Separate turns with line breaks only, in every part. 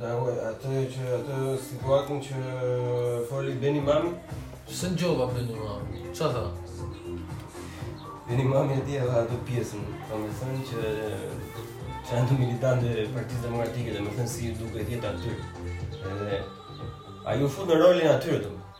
Da, ore atë që, atë situatën që foli Beni Mami?
S'e ngjova Beni Mami, ça tha?
Beni Mami e ti edhe atë pjesën, domethënë që janë të militantët e Partisë Demokratike domethënë si duke qenë atyre. Edhe, ai u fut në rolin e atyre të më?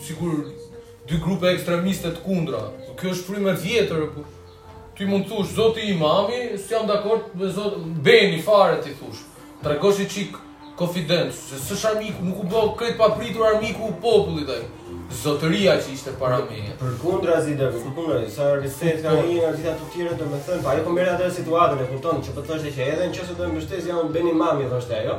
Sikur dy grupe ekstremiste të kundra. Po kjo është frymë e vjetër. Po. Ti mund të thush zoti Imami, s'jam dakord me zot Benin fare ti thush. Tregosh i çik konfidencë, se s'është armik, nuk u bë krejt papritur armiku i popullit ai. Zotëria që ishte para meje.
Përkundrazi dhe përkundrazi, sa respekt ka një nga gjitha të tjere domethënë, pa jo po merr atë situatën e kupton, që për po të thështë që edhe
në qoftë
se të
mbështes janë Beni
Mami, është
ajo?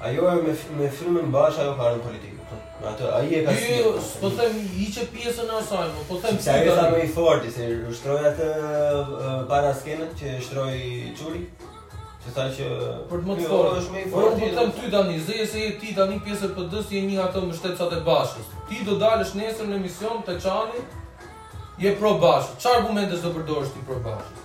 Ajo
e me me frymën bash ajo ka rënë politikisht, kupton? Me atë ai e ka si.
Jo, jo, po them hiqe pjesën e asaj, po po them
se ai është më i fortë se e shtroi atë, paraskenën që shtroi Çuri. Që tha që
për atë më të,
jo,
fortë
është më i
po,
fortë.
Po them ty tani, zëje se je ti tani pjesë e PD-s je një nga ato mbështetësat e Bashës. Ti do dalësh nesër në emision te Çani je pro Bashës. Ça argumentesh do përdorësh ti pro Bashës?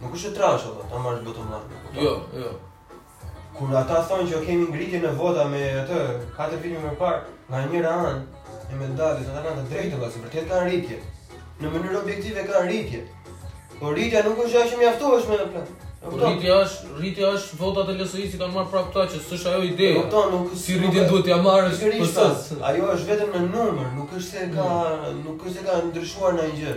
Nuk
është trash apo ta marrësh botën më atë.
Po. Jo, jo.
Kur ata thonë që kemi ngritje në vota me atë 4 vite më parë, nga njëra anë domethënë ata kanë të drejtë pasi vërtet kanë rritje. Në mënyrë objektive kanë rritje. Por rritja nuk është gjë që mjaftoheshe në plan. Por
rritja është, rritja është votat e LSI që kanë marrë prapë këta që s'është ajo
ide.
Po
to nuk
si rritje duhet t'ia marrësh për
sot. Ajo është vetëm në numër, nuk është se ka, mm. nuk është se ka ndryshuar ndonjë gjë.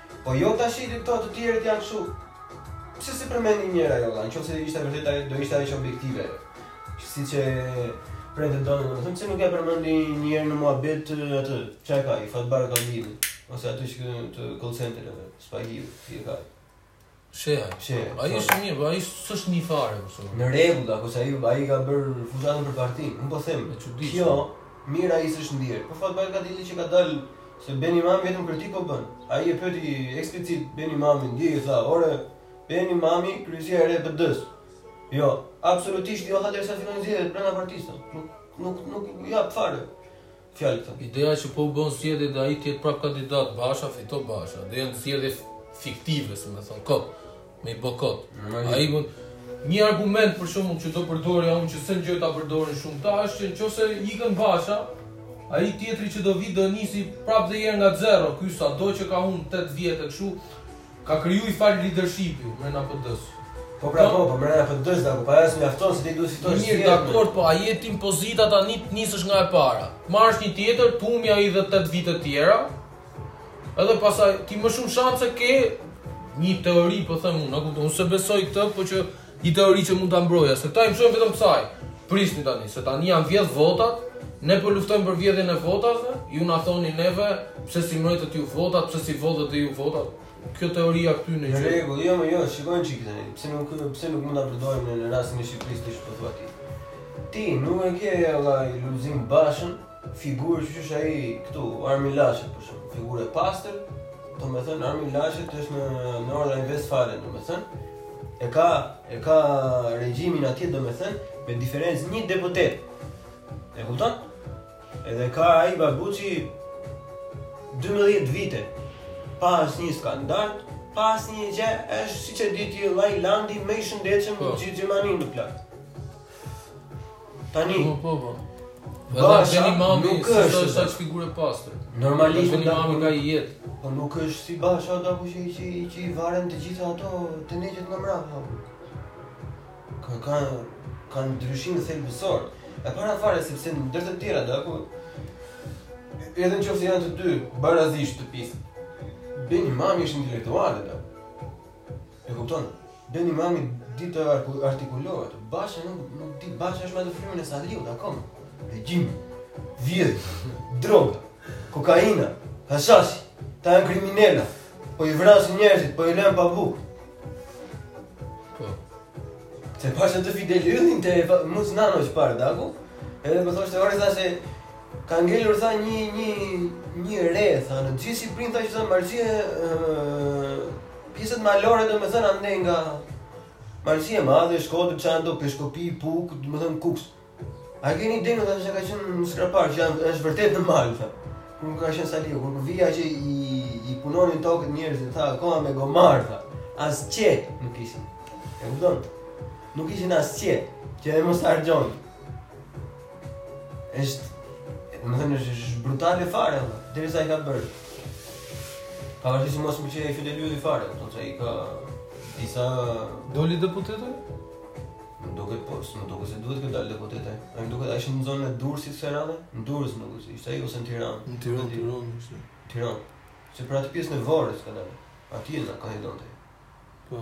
Po
jo tashi ti, këta të tjerët janë kështu. Pse s'e përmendi njëra jo, në qoftë se ishte vërtet ajo do ishte ajo që objektive. Siç e pretendon, domethënë se nuk e përmendi një herë në muhabet atë si e ka, ai Fatbardh Kadilli, ose atë që te call center edhe, Spahiu, si e ka.
Shea.
Shea.
Ai është mirë, po ai s'është një fare kështu.
Në rregull, apo se ai ai ka bërë fushatën për parti. Unë po them,
është çudi.
Kjo mirë ai s'është ndier. Po Fatbardh Kadilli që ka dalë, se Ben Imami vetëm kritikë po bën. Ai e pyeti eksplicit Ben Imamin, dhe i tha, "Ore, Ben Imami kryesia e re e PD-s." Jo, absolutisht jo, atëherë sa fillon zgjedhjet brenda partisë. Nuk nuk nuk ja fare. Fjalë këto.
Ideja që po u bën zgjedhje dhe ai të jetë prap kandidat Basha, fiton Basha. Dhe janë zgjedhje fiktive, domethënë kot. Me i bë kot. Ai mund Një argument për shembull që do përdorja unë që s'e ngjoj ta përdorin shumë këta është që nëse ikën Basha, ai tjetri që do vi do nisi prap edhe një herë nga zero, ky sado që ka humbë 8 vjet e kështu, Ka kriju i far lidershipi mrena PD-së.
Po pra po, po mrena PD-së dakord, po s'mjafton se ti duhet të fitosh
si
Mirë
dakord, po a je ti n'pozita tani të nisësh nga e para. Të marrësh një tjetër, të humbi ai edhe tetë vite të tjera, edhe pastaj ti më shumë shanse ke, një teori po them unë, a kupton, unë s'e besoj këtë, po që, Një teori që mund ta mbroja, se këta i mësojnë vetëm kësaj. Prisni tani, se tani janë vjedhë votat, ne po luftojmë për vjedhjen e votave, ju na thoni neve pse s'i mbrojtët ju votat, pse s'i vodhët dhe ju votat. Kjo teoria këtu në gjë.
Në rregull, jo më jo, shiko një çik tani, pse nuk pse nuk mund ta përdorim në rastin e Shqipërisë ti ç'po thua ti. Ti nuk e ke vëlla Lulzim Bashën, Figurë që është ai këtu, Armin Laschet për shembull, figurë e pastër, do me thënë Armin Laschet është në Nordrhein Westfalen, do me thënë, e ka, e ka regjimin atje, do me thënë, me diferencë një deputet. E kupton? Edhe ka ai babuçi 12 vite, pa asnjë skandal, pa asnjë gjë, është siç e di ti, la landi më i shëndetshëm
po.
gjithë Gjermaninë në plakë. Tani.
Po po po. Vëlla Ben Imami,
nuk është
sa sa figurë e pastër.
Normalisht
Ben Imami nga jetë.
Po nuk është si Basha ato kush i që i që i varen të gjitha ato teneqet nga mbrapa. Ka ka ka ndryshim thelbësor. E para fare sepse ndër të tjera do apo edhe në qoftë janë të dy barazisht të pisët. Ben Imami është intelektual edhe. E kupton? Ben Imami di të artikulohet. Basha nuk nuk di, Basha është me atë frymën e Saliut akoma. Regjim. Vjedh. Droga. Kokaina. Hashash. Këta janë kriminela. Po i vrasin njerëzit, po i lën pa bukë.
Po.
Po e pashë atë Fidel Yllin te Muç Nano çfarë dagu. Edhe më thoshte ore thashë Ka ngelur tha nji nji nji re tha në gjithë Shqipërinë tha që tha Malësia pjesët malore domethënë andej nga Malësia e Madhe, Shkodër, Çanto, Peshkopi, Pukë, domethënë Kukës. A keni ide nëse ka qenë në Skrapar që janë është vërtet në mal tha. Kur nuk ka qenë Saliu, kur vija që i i punonin tokët njerëzit tha akoma me gomar tha. As qetë nuk ishin. E kupton? Nuk ishin as qetë që e mos harxhon. Është, do të thënë është është brutal fare apo, derisa e ka bërë. Pa vërtet se mos më pëlqej ai Fidel Ylli fare, do të thënë ka disa
doli deputetë?
Më duket po, më duket se duhet të dalë deputetë. Ai duket ai është në zonën e Durrësit kësaj radhe, në Durrës më duket, ishte ai ose në Tiranë.
Në Tiranë, në Tiranë ishte.
Tiranë. Se për atë pjesën e Vorës ka dalë. Atje na ka dhënë.
Po.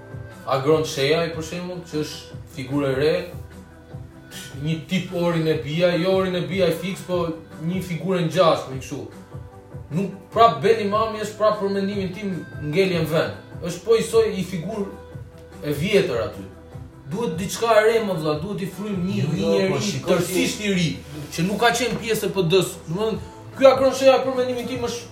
Agron Shehaj për shembull, që është figurë e re, një tip orin e bia, jo orin e bia i fix, po një figurë e ngjashme kështu. Nuk prap Ben Imami është prap për mendimin tim ngelje në vend. Është po njësoj një figurë e vjetër aty. Duhet diçka e re mor vëlla, duhet një frymë një
jo,
një
jo, po njeri
tërësisht i ri, që nuk ka qenë pjesë e PD-së. Domethënë, ky Agron Shehaj për mendimin tim
është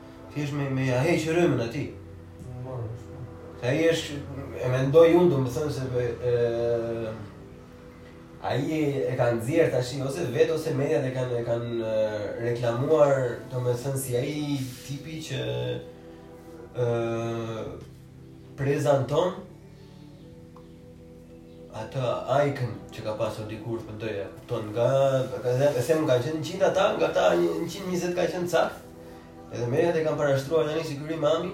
Thjesht me, me ja hequr emrin atij. Se ai është, e mendoj unë, domethënë se për... E, ai e kanë nxjerrë tashi, ose vetë, ose mediat e kanë, e kanë reklamuar, domethënë si ai tipi që... E, prezanton atë ajkën që ka pasur dikur PD-ja. Kupton nga ka dhe se më kanë qenë 100 ata, nga ta 120 ka qenë saktë. Edhe mediat e kanë parashtruar tani si ky Imami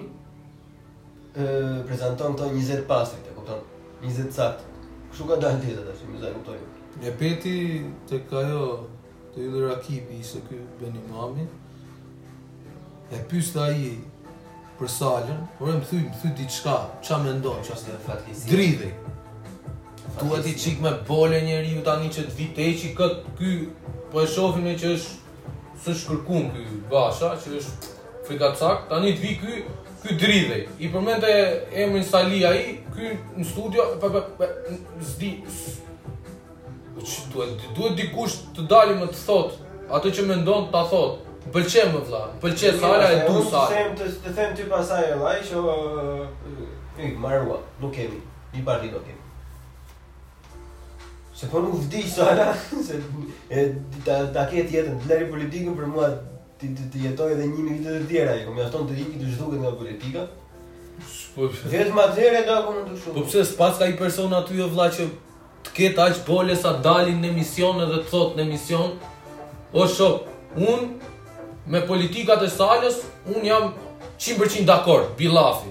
ë prezanton këto 20 pasë, e kupton? 20 saktë. Kështu ka dalë tjetër tash, më zë kuptoj.
E pyeti te kjo te ju dhe Rakipi se ky Ben Imami e pyste ai për Salën, por e më thuj, më thuj diçka, ça mendon, ça
se fatkesi.
Dridhej. Duhet i çik me bole njeriu tani që të viteqi këtë ky, po e shofim ne që është S'është kërkund ky Basha që është frikacak, tani të vi ky, ky dridhej. I përmendte emrin Sali ai, ky në studio, pa pa pa s'di. Po ç'i duhet? Duhet dikush të dali të thot atë që mendon ta thot. Pëlqen më vlla, pëlqen Sala e du
sa. Them të të them ti pasaj vllai që i marrua, nuk kemi. Një parti do kemi. Se po nuk vdiq Sala, se e ta ta ketë jetën, lëre politikën për mua të të të jetojë edhe 1000 vite të tjera, ai po mjafton të ikë të zhduket nga politika.
Po
vetëm atëherë do apo mund të
shoh.
Po
pse s'paska ai person aty o vlla që të ketë aq bole sa të dali në emision edhe të thotë në emision o shok, un me politikat e Salës un jam 100% dakord, billafi.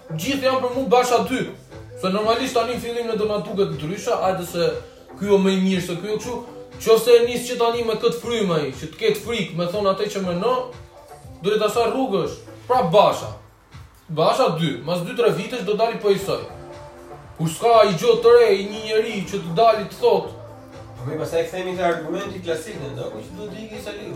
Gjithë janë për mu Basha 2. Se normalisht tani fillimin do na duket ndryshe, hajde se ky jo më i mirë se ky jo kështu. Qoftëse e nis që tani me këtë frymë ai, që të ketë frikë me thon atë që mendon, do të sa rrugësh, pra Basha. Basha 2, mas 2-3 vitesh do dali po njësoj. Kur s'ka i gjo të re, i një njeri që të dali të thot.
Po mi pasaj kthehemi te argumenti klasik në do, ku që
do
të digi i Saliu.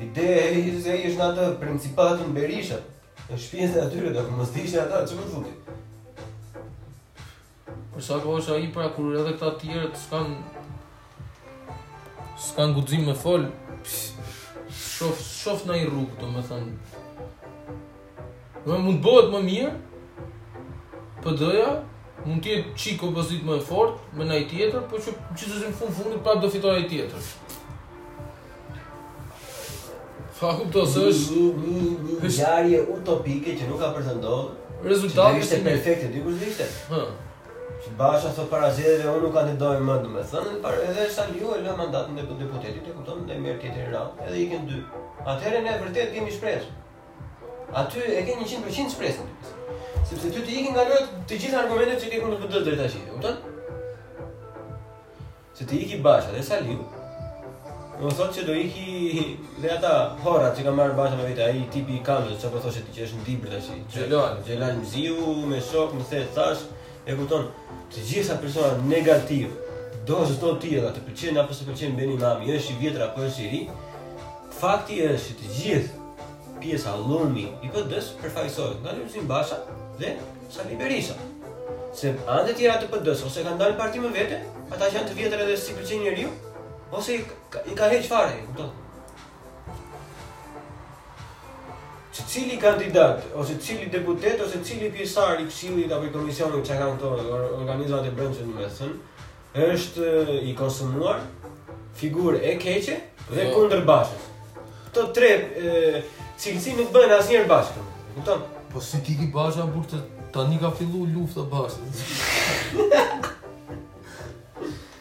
Ideja e Eli Hizës e i është në atë principatën Berisha, në shpjes e atyre, dhe më së ishe ata, që më thuti?
Për sa kohë është ai pra, kur edhe këta tjerët s'kan... s'kan guxim me fol, shof, shof ndonjë rrugë, domethënë, Dhe mund të bëhet më mirë, PD-ja, mund të jetë çik opozitë më e fort, me një tjetër, por gjithsesi në fund fundit prapë do fitojë ai tjetri. Fa ku të së është...
Një ngjarje utopike që nuk ka për të ndodhë,
rezultati
që ishte perfekte, di kush ishte?
Hë.
Që Basha të thotë para zgjedhjeve, unë nuk kandidoj më domethënë, par, edhe Saliu e lë mandatin e deputetit, e kupton dhe merr tjetri radhën, edhe ikin të dy. Atëherë ne vërtet kemi shpresë. Aty e ke 100% shpresën. Sepse ty të ikin nga loja të gjitha argumentet që ke kundër PD deri tash, e kupton? Se të iki Basha dhe Saliu, do të thotë që do iki dhe ata horrat që ka marrë Basha me vete, ai tipi i Kamzës, çfarë po thoshë ti që është në Dibër tash.
Xhelal,
Xhelal Mziu me shok, më the thash, E kupton? Të gjithë personat negativ, do s'do ti, të pëlqen apo s'të pëlqen Ben Imami, është i vjetër apo është i ri, fakti është që e gjithë pjesa llumi i PD-s përfaqësohet nga Lulzim Basha dhe Sali Berisha. Se anët e tjera të PD-s ose kanë dalë parti më vete, ata që janë të vjetër edhe s'i pëlqen njeriu, ose i ka, i ka heq fare, e kupton? Se cili kandidat, ose cili deputet, ose cili pjesëtar i këshillit apo i komisionit që kanë te organizata e brendshme në mesën, është i konsumuar, figurë e keqe dhe
jo.
kundër Bashës. Këto tre cilësi nuk bëhen asnjëherë bashkë. Kupton?
Po s'të iki Basha apo të tani ka filluar lufta bashkë.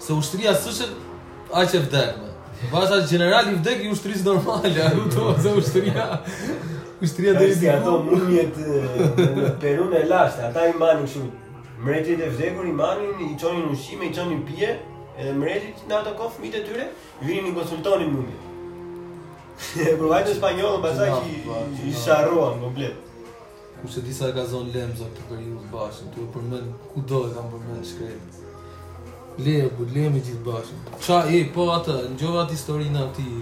Se ushtria s'është aq e vdekur. Basha është gjenerali i vdek i ushtrisë normale, ajo do të thotë ushtria. Ushtria do
të jetë
ato
mumjet në Perun e lashtë, ata i mbanin kështu. Mbretit e vdekur i mbanin, i çonin ushqime, i çonin pije, edhe mbretit në ato kohë fëmijët e tyre vinin i konsultonin mumjet. Po vajtën spanjollët, pastaj që i sharruan komplet.
Kurse disa e ka zonë lemë, zot të përjudh Bashën, të përmend kudo e kam përmend shkretë. Le, bu, le me gjithë Bashën. Ça e, po atë, dëgjove atë historinë atij,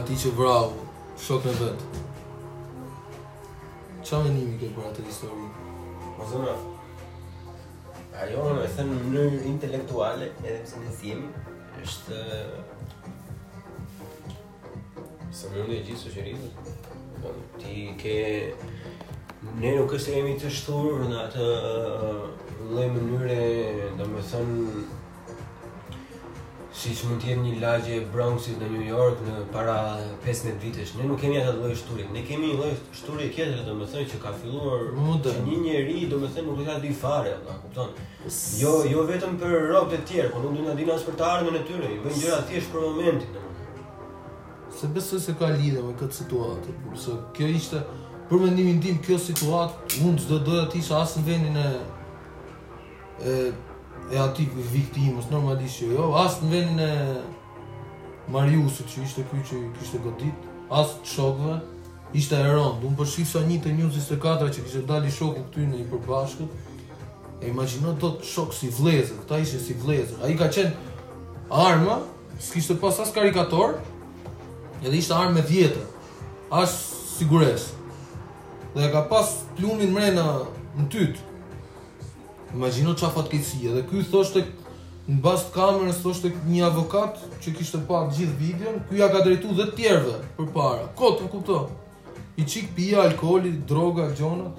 atij që vrau shokun e vet. Ça mendimi ke për atë historinë?
Ma po, zëna, ajo e thënë në mënyrë intelektuale, edhe pse ne s'jemi, është Sa më në gjithë shoqërinë. Po ti ke ne nuk është se jemi të shthurur në atë lloj mënyre, domethënë siç mund të jetë një lagje e Bronxit në New York në para 15 vitesh. Ne nuk kemi atë lloj shthurje. Ne kemi një lloj shthurje tjetër, domethënë që ka filluar që një njeri, domethënë nuk e ka di fare, apo kupton? Jo, jo vetëm për robt e tjerë, por nuk dun me dit as për të ardhmen e tyre, i bëjnë gjëra thjesht për momentin, domethënë.
S'e besoj se ka lidhje me këtë situatë, kurse kjo ishte për mendimin tim kjo situatë unë s'do doja të isha as në vendin e e e atij viktimës normalisht që jo, as në vendin e Mariusit që ishte ky që kishte godit, as të shokëve, ishte e rëndë. Unë po shifsha një te News 24 që kishte dal shoku këtyne i përbashkët, E imagjino dy shokë si vllezër, këta ishin si vllezër. Ai ka qenë arma, s'kishte pas as karikator, edhe ishte armë e vjetër, as siguresë. Dhe e ka pas plumin mrena në tytë. Imagjino çfarë fatkeqësie, edhe ky thoshte në bazë të kamerës thoshte një avokat që kishte pa gjithë videon, ky ja ka drejtu dhe tjerve përpara. Kot, a kupto? I çik pija, alkooli, droga, gjonat.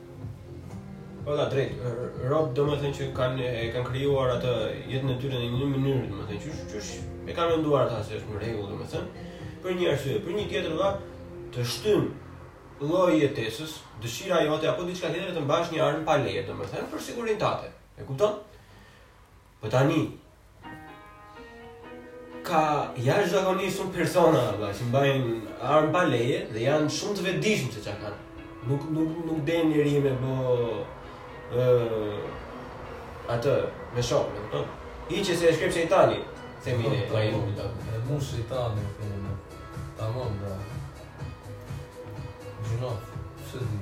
Po
da drejt, robt domethënë që kanë e kanë krijuar atë jetën e tyre në një mënyrë, domethënë qysh qysh e kanë menduar ata se është në rregull, domethënë, për një arsye, për një tjetër a të shtyn lloji i jetesës, dëshira jote apo diçka tjetër të mbash një armë pa leje, domethënë, për sigurinë tate. E kupton? Po tani ka jashtë zakonisht shumë persona vlla që mbajnë armë pa leje dhe janë shumë të vetëdijshëm se çfarë kanë. Nuk nuk nuk do njeri me bo ë atë me shok, e kupton? Hiq se e shkrep shejtani, themi ne, ai nuk i takon.
E
mush shejtani themi ne. Tamam bra. Gjynaf, s'e
di?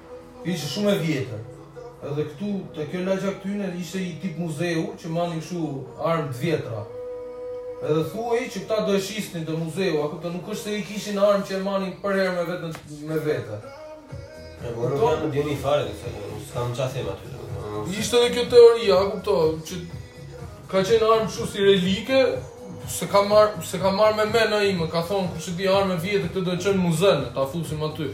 Ishte shumë e vjetër. Edhe këtu, te kjo lagja këtyne, ishte një tip muzeu, që manin kështu armë të vjetra. Edhe thuhej që këta do e shisnin te muzeu, a kupton, nuk është se i kishin armë që e manin përherë me vete me vete.
E po nuk jam në dijeni fare të kësaj, nuk s'kam çfarë them aty.
Ishte edhe kjo teori, a kupton, që ka qenë armë kështu si relike, s'e ka marr s'e ka marr me mend ai, ka thonë kush e di armë e vjetër këtë do ta çojm muzeun, ta fusim aty.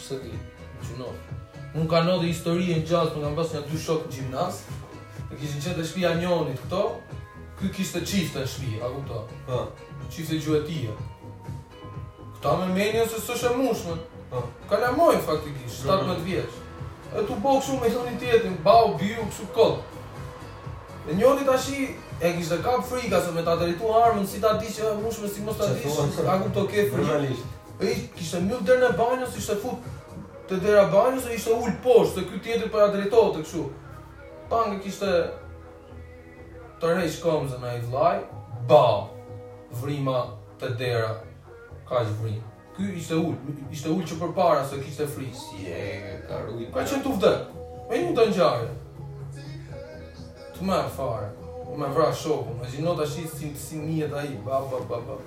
S'e
di, gjynof. Unë
kam edhe një histori e ngjashme, po kam pas nja dy shokë në gjimnas, kishin qenë te shpia njonit këta, ky kishte çifte te shpia, a kupto?
Ha.
Çifte gjuetie. Këta me menjen se s'ishte e mushme.
Ha.
Kalamoj, faktikisht, 17 vjeç. E tu bo kshu me njoni-tjetrin, bau, biu, kshu kot. E njonit ashi, e kishte dhe kap frika, se me ta drejtu armën, si ta di që e mushme, si mos ta di, a kupto ke frikë. E i kishte mbyll derën e banjos, ishte fut te dera e banjos e ishte ul poshtë, se ky tjetri po ja drejtonte kështu. Pang kishte tërheq këmbën ai vllai, ba. Vrima te dera. Ka qit vrim. Ky ishte ul, ishte ul që përpara se kishte frikë.
Si e ka rujt.
Ka qenë tuftë. Me një të ngjarë. Të më fare. Më vra shoku, më gjinot ashtë si si mjet ai, ba ba ba ba.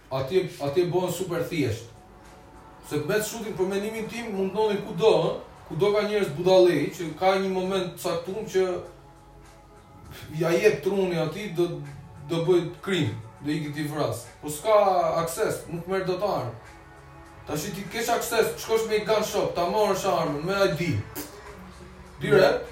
Atje
atje bëhen super thjeshtë. Se të mass shooting për mendimin tim mund të ndodhin kudo ë, kudo ka njerëz budallej që ka një moment të caktuar që ja jep truni atij do do bëj krim, do ikë ti vras. Po s'ka akses, nuk merr dot armë. Tash ti kesh akses, shkosh me një gun shop, ta marrësh armën, me ID. Direkt.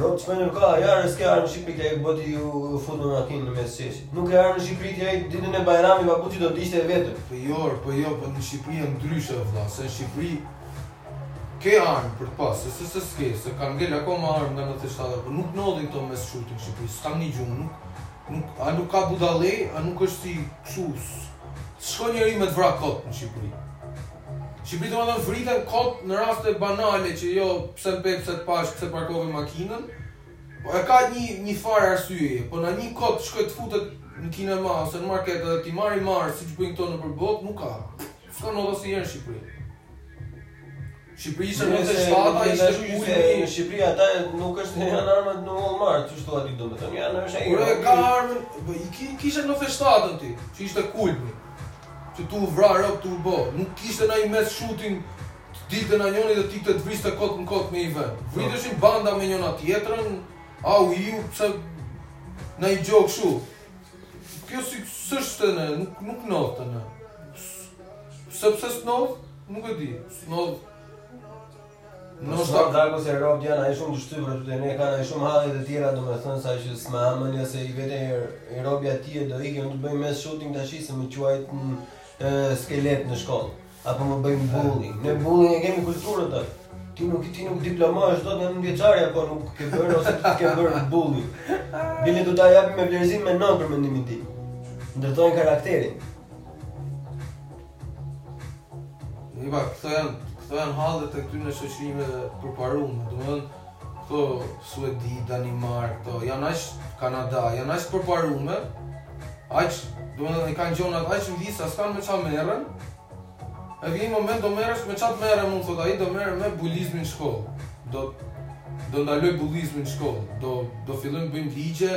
Rob çmenur ka, ja rës ke armë në Shqipëri të e bëti ju fut në makinë në mes qeshit. Nuk ke armë në Shqipëri të e ditën e Bajrami pa buti do të ishte e vetëm.
Po jo, po jo, po në Shqipëri e ndryshe e vla, se në Shqipëri ke armë për të pas, se se se s'ke, se ka ngel akoma armë nga nëntë shtata, po nuk nodhin këto mass shooting në Shqipëri, s'kam nigju, nuk, nuk, a nuk ka budale, a nuk është si këshu, s'shko njeri me të vra kot në Shqipëri. Shqipëri domethënë vriten kot në raste banale që jo pse mpe pse të pash pse parkove makinën. Po e ka një një farë arsye, po nanjë kot shkoj të futet në kinema ose në market edhe ti marri me radhë siç bëjnë këto nëpër botë, nuk ka. S'ka ndodhur asnjëherë në Shqipëri. Shqipëri ishte nëntë shtata, ishte
ulje
në
Shqipëri, ata nuk është një armë në Walmart, ça thua ti domethënë, janë në
shënjë. Por e ka armën, po i kishin nëntë shtatën ti, që ishte kulmi. Që tu u vra rob tu u bo. Nuk kishte naj mass shooting të dilte nanjoni dhe ti të të vriste kot në kot me i ven. Vriteshin banda me njona tjetrën, au iu pse nai gjo kshu. Kjo si s'është ne, nuk nuk nodhte ne. Sepse s'nodh, nuk e di,
s'nodh.
Nuk
ka dako se rob janë ai shumë të shtypur aty ne kanë ai shumë halle të tjera domethënë sa që s'ma merr ja se i vete robit atje do ikë unë të bëj mass shooting tash se më quajt në e, skelet në shkollë apo më bëj bullying. Ne bullying e kemi kulturën tash. Ti nuk ti nuk diplomohesh dot në 9 vjeçari po nuk ke bërë ose të kenë bërë bullying. Bile do ta japim me vlerësim me notë për mendimin tim. Ndërtojnë karakterin.
Iva, këto janë, këto janë hallet e këtyre shoqërive të përparuara, domethënë këto Suedi, Danimark, këto janë aq Kanada, janë aq përparuara, aq domethënë i kanë gjonat aq në vija, s'kan me çfarë merren. E vjen moment do merresh me ça të merrem unë thotë ai do merrem me bulizmin në shkollë. Do do ndaloj bulizmin në shkollë, do do fillojmë bëjmë ligje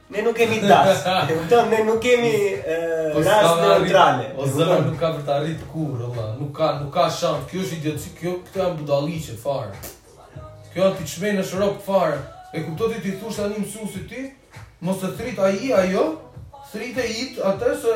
Ne nuk kemi der, die, das. E kupton, ne nuk kemi
po rasë
neutrale.
O
zëre
nuk ka për të arrit kurrë, valla. Nuk ka, nuk ka shans. Kjo është idiotësi, kjo këto janë budalliqe fare. Kjo janë pishmen në sherop fare. E kupton ti t'i thush tani mësuesit ti, mos e thrit ai ajo, thrite it atë se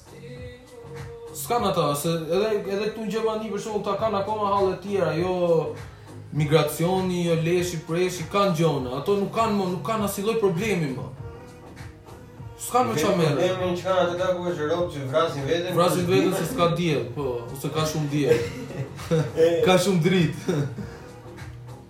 S'kanë ata, se
edhe, edhe këtu në Gjermani për shembull ata kanë akoma halle të tjera, jo migracioni, jo leshi, preshi, kanë gjona, ato nuk kanë më, nuk kanë asnjë lloj problemi më. S'kanë me ça merren.
Do me thënë që kanë atë ka kjo Europë që vrasin veten.
Vrasin veten se s'ka diell, po, ose ka shumë diell. ka shumë dritë.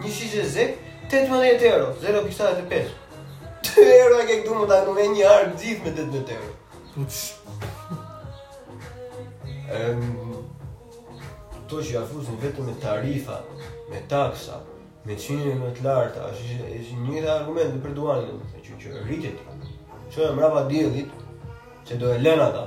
Një shishe e zezë, 18 euro, 0.75. 2 euro e ke këtu më ta në me një arë gjithë me 18 euro.
Puç.
Ehm, to që ja fusin vetëm me tarifa, me taksa, me çmime më të larta, është është një nga argumentet për duhanin, që që rritet. Çoje mbrapa diellit, se do e lënë ata.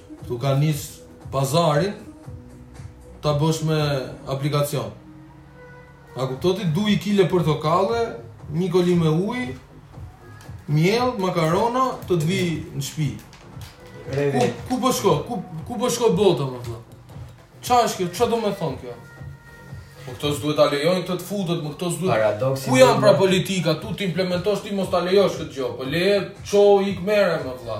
Këtu ka
nis pazarin ta bësh me aplikacion. A kupto ti du i kile portokalle, një koli me uj, miell, makarona, të të vi në shpi. Ku, ku po shko, ku, ku po shko bota, do me thënë? Ça është kjo, ça do me thonë kjo? Po këto s'duhet ta lejojnë këtë të futet, mo këto s'duhet.
Paradoksi.
Ku hyn pra politika? Ku ti implementosh ti mos ta lejosh këtë gjë. Po leje ço ik merre mo vëlla.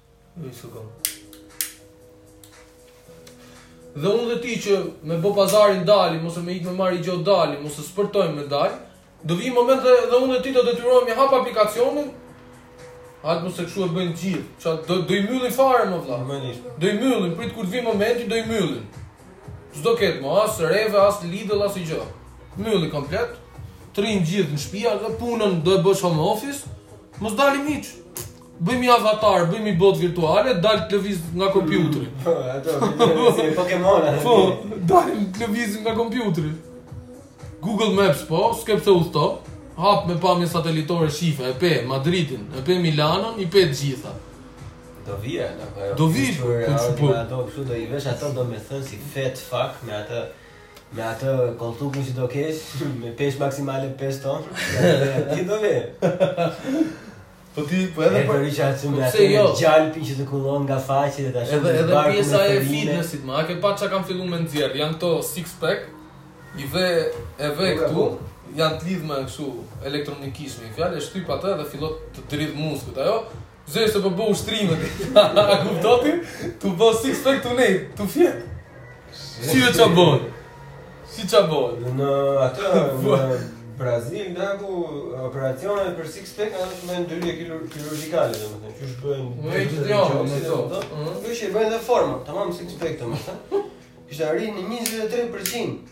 Dhe unë dhe ti që me bë pazarin dalim, ose me ikë me marr i gjo të dalim, ose s'përtojmë me dalim, do vi një moment dhe, dhe unë dhe ti do detyrohemi me hap aplikacionin, atë mo se kështu e bëjnë gjithë, që do, do i mbyllin fare mo vlla, do i mbyllin, prit kur të vi momenti, do i mbyllin. S'do ketë më, as Rewe, as Lidl, as i gjë. Mbylli komplet, të rrinë gjithë në shpia, dhe punën do e bësh home office, mos dalim hiç. Bëjmë i avatar, bëjmë i botë virtuale, dal të lëviz nga kompjutri.
Po, ato, si Pokemon, ato.
Po, dal të lëviz nga kompjutri. Google Maps, po, s'ke pse udhëto. Hap me pamje satelitore shife, e pe Madridin, e pe Milanon, i pe të gjitha.
Do vija,
do vija.
Do
vija,
do
vija.
Do vija, do vija. Do vija, do do me thënë si fat fuck me atë me atë kolltukun që do kesh, me peshë maksimale 5 ton, ti do vijë.
Po ti po
edhe për Rica aty me atë
jo?
gjalpin që të kullon nga faqet dhe tash.
Edhe edhe pjesa e fitnessit, mo a ke pa çka kanë filluar me nxjerr, janë këto six pack. I ve e ve
po,
këtu,
po.
janë të lidhme kështu elektronikisht me i fjalë, shtyp atë dhe fillon të dridh muskujt, ajo. Zëre se po bën ushtrimet. A kupto ti? Tu bë six pack tu nejt, tu fjet. Si ça bëhet? Si ça bëhet?
Dhe në atë, në Brazil, ka operacione për six pack, të bëjnë ndërhyrje kirurgjikale, domethënë, që bëjnë...
Në e gjithë janë, në të
të të të të bëjnë dhe forma, tamam six pack domethënë, kishte arri në 23%.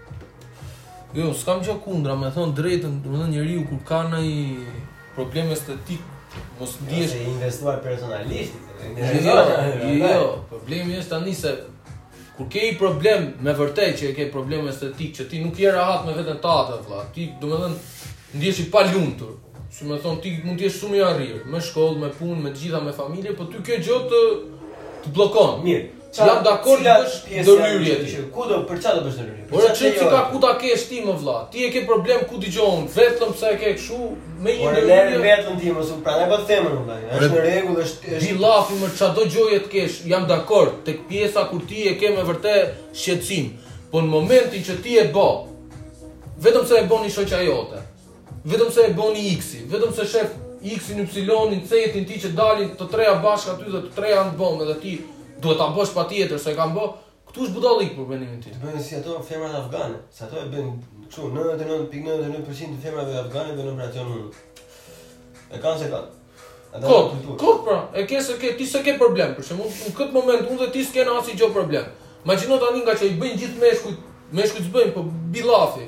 Jo, s'kam gjë kundra, me thënë të drejtën, domethënë njeriu kur ka ndonjë problem estetik, mos jo,
ndihesh i investuar personalisht.
Jo, jo, problemi është tani se kur ke një problem me vërtet që e ke problem estetik, që ti nuk je rahat me veten tate vëlla, ti domethënë ndihesh i palumtur. Si me thënë ti mund të jesh shumë i arritur, me shkollë, me punë, me të gjitha me familje, po ty kjo gjë të të bllokon.
Mirë,
Jam dakord
të
bësh ndërhyrje ti.
Ku do për çfarë do bësh ndërhyrje?
Por
s'ka
ku ta kesh ti mo vlla? Ti e ke problem ku dëgjon vetëm pse e ke kështu me një ndërhyrje.
Por le vetëm ti mos u pranë po them unë vlla. Është në rregull, është është
bie llafi me çdo gjoje të kesh. Jam dakord tek pjesa kur ti e ke me vërtet shqetësim. Po në momentin që ti e bë vetëm se e bëni shoqja jote. Vetëm se e bëni X-i, vetëm se sheh X-in, Y-in, Z-in ti që dalin të treja bashkë aty dhe të treja janë të bëme dhe ti duhet ta bësh patjetër se e kanë bë, këtu është budallik për mendimin tim.
Bëjnë si ato femrat afgane, se ato e bëjnë kështu 99.99% të femrave afgane bëjnë operacion hunde. E kanë s'e kanë.
Kot, kot pra, e ke s'e ke, ti s'e ke problem, për shembull, në këtë moment, unë dhe ti s'kena asnji gjo problem. Imagjino tani ngaqë i bëjnë gjithë meshkujt, meshkujt s'bëjnë, po bie llafi,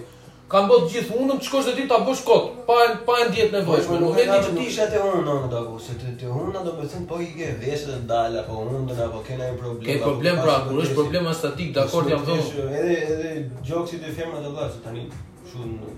kanë bo të gjithë hundën, të shkosh dhe ti ta bësh kot, pa e, pa e ndjerë
të
nevojshme,
po,
po,
në
që
ti ishe te hunda, dakord se te te hunda, domethënë, po i ke veshët e dalë, apo hundën, apo ke ndonjë problem,
ke problem, pra, kur është problem estetik, dakord jam domethënë,
edhe, edhe, gjoksi te femrat do bësh, tani, shumë,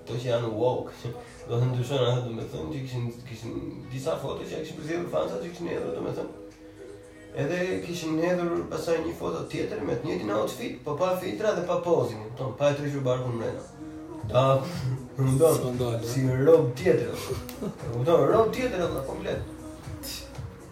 Këto që janë woke, do të ndryshojnë atë domethënë që kishin kishin disa foto që kishin përzgjedhur fansat që kishin hedhur domethënë. Edhe kishin hedhur pasaj një foto tjetër me të njëjtin outfit, po pa filtra dhe pa pozin, domethënë pa e rrasur barkun mbrenda. Pa, po ishte
skandal,
si rob tjetër. Domethënë rob tjetër
po komplet.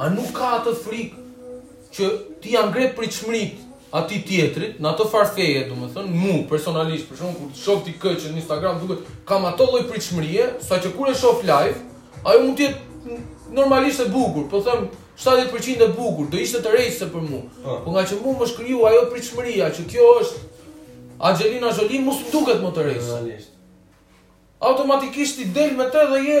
A nuk ka atë frikë që ti ia ngre pritshmëritë atij tjetrit, në atë farë feje, domethënë, mu, personalisht, për shembull, kur e shof tipa që në Instagram, duke, kam ato lloj pritshmërie, saqë kur e shof live, ajo mund të jetë normalisht e bukur, po themi, 70% e bukur, do ishte tërheqëse për mu,
po.
po ngaqë mu m'është kriju ajo pritshmëria, që kjo është, Angelina Jolie, mu s'më duket më
tërheqëse.
Automatikisht ti del me të dhe je,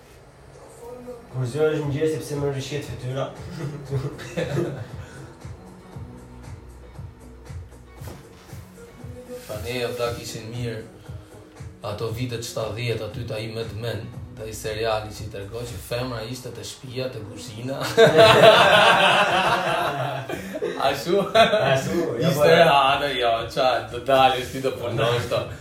Kur zgjohesh
në mëngjes pse më rrëshqet fytyra
Po ne plak ishin mirë Ato vitet 70 aty te ai Mad Men Te ai seriali që i tregon që femra ishte te shpia te kuzhina Ashtu
Ashtu
Ishte e anë jo ça të dalësh ti të punosh ti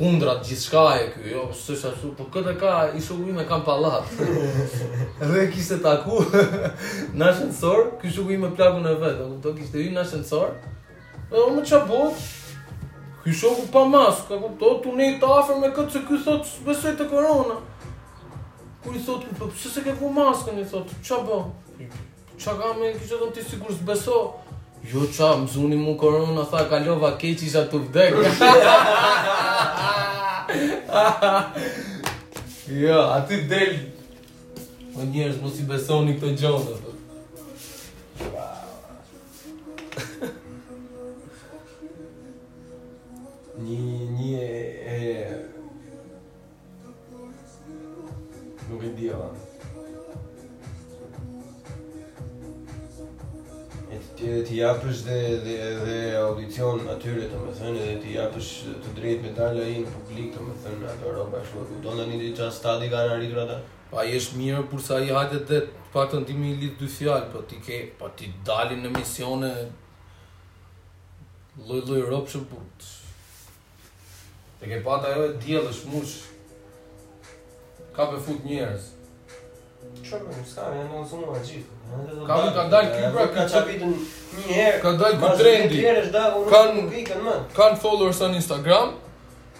Kundra gjithçkaje ky, jo, s'është ashtu, po këtë ka ai shoku im e ka në pallat. Edhe kishte taku në ascensor, ky shoku im me plakun e vet, do të kishte hyrë në ascensor. Edhe unë ça bo. Ky shoku pa maskë, kupton tu ndejt afër me këtë se ky thot s'besoj te korona. Kur i thot, po pse s'e ke vu maskën, i thot, ç'a bë? Ça ka me kështu ti sikur s'beson? Jo ça, më zuni mu korona, tha kalova keq isha tu vdekë. jo, aty del. O njerës, mos i besoni këto gjona, dhe.
Një, një, e... Nuk e di ama. Edhe t'i japësh dhe, dhe, dhe audicion atyre domethënë edhe t'i japësh të drejtë me dalë ai në publik domethënë ato robt shumë kupton në një ditë ça stadi kanë arritur ata
Pa i është mirë, kur sa i hajtë dhe pak të ndimi i lidhë dy fjallë, po ti ke, po të dalin në emisione, lloj lloj robsh që burë, E ke pata jo e djellë është mush Ka pra fut njerës
Ça pra nuk s'ka, janë në zumë nga gjithë
Ka pra ka dalë kjo pra
Ka
ca
vite një herë
Ka dalë
kjo
trendi
Kanë
kanë followers në Instagram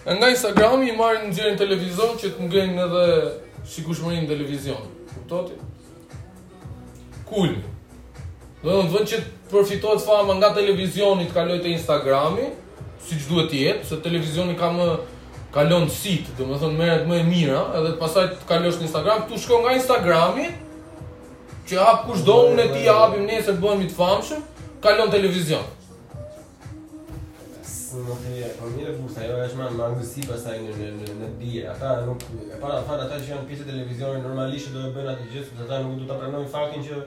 E nga Instagrami i marrin i nxjerrin në televizion që të ngrejnë edhe shikueshmërinë në televizion Kupton ti? Cool. Dhe në vënd që të përfitohet fama nga televizioni të kalojë te Instagrami, siç duhet të jetë, se televizioni ka më kalon sitë, domethënë merret më e mira, edhe pastaj të kalosh në Instagram, tu shko nga Instagrami, që hap kushdo unë e ti hapim nesër bëhemi të famshëm, kalon televizion.
Domethënë, po mirë bursa, jo është ma ma ngësi pasaj në, në, në, në dije. Ata nuk, e para, ata, ata që janë pjesë televizioni, normalisht do e bëjnë atë gjë, sepse ata nuk do ta pranojnë faktin që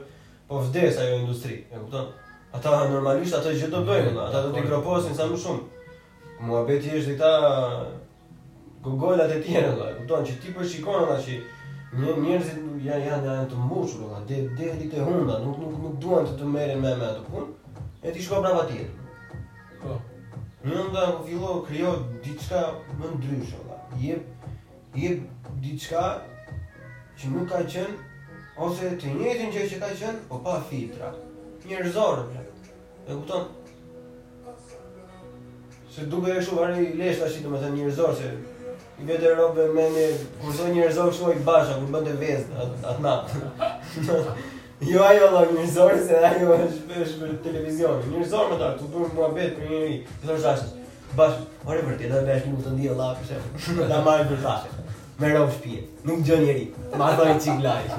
po vdes ajo industri, e kupton? Ata normalisht atë gjë do bëjnë, ata do t'i groposin sa më shumë. Muhabeti është dhe këta Gogolat e tjera vëlla, kupton që ti po shikon vëlla që një njerëzit nuk janë janë janë të mbushur vëlla, deri deri te hunda, nuk nuk nuk duan të të merren me me atë punë. E ti shko provo tjetër.
Po.
Në nda po fillo krijo diçka më ndryshe vëlla. Jep jep diçka që nuk ka qenë ose të njëjtën gjë që ka qenë, po pa filtra. Njerëzore vëlla. E kupton? Se duket shumë arri leshtë ashtë, domethënë njerëzor, se i vetë e robë me një, kur zë njerëzor shumë i basha, kur bëndë e vezë, atë natë. jo ajo dhe njerëzor, se ajo është është për televizion. Njerëzor më ta, të bërë mua vetë për njeri, të thërë ashtë, bashkë, ore për tjetër, dhe është një të ndihë lafë, se më da marrë për thashë, me rob shpie, nuk gjen njeri, ma thoi çik
llaf.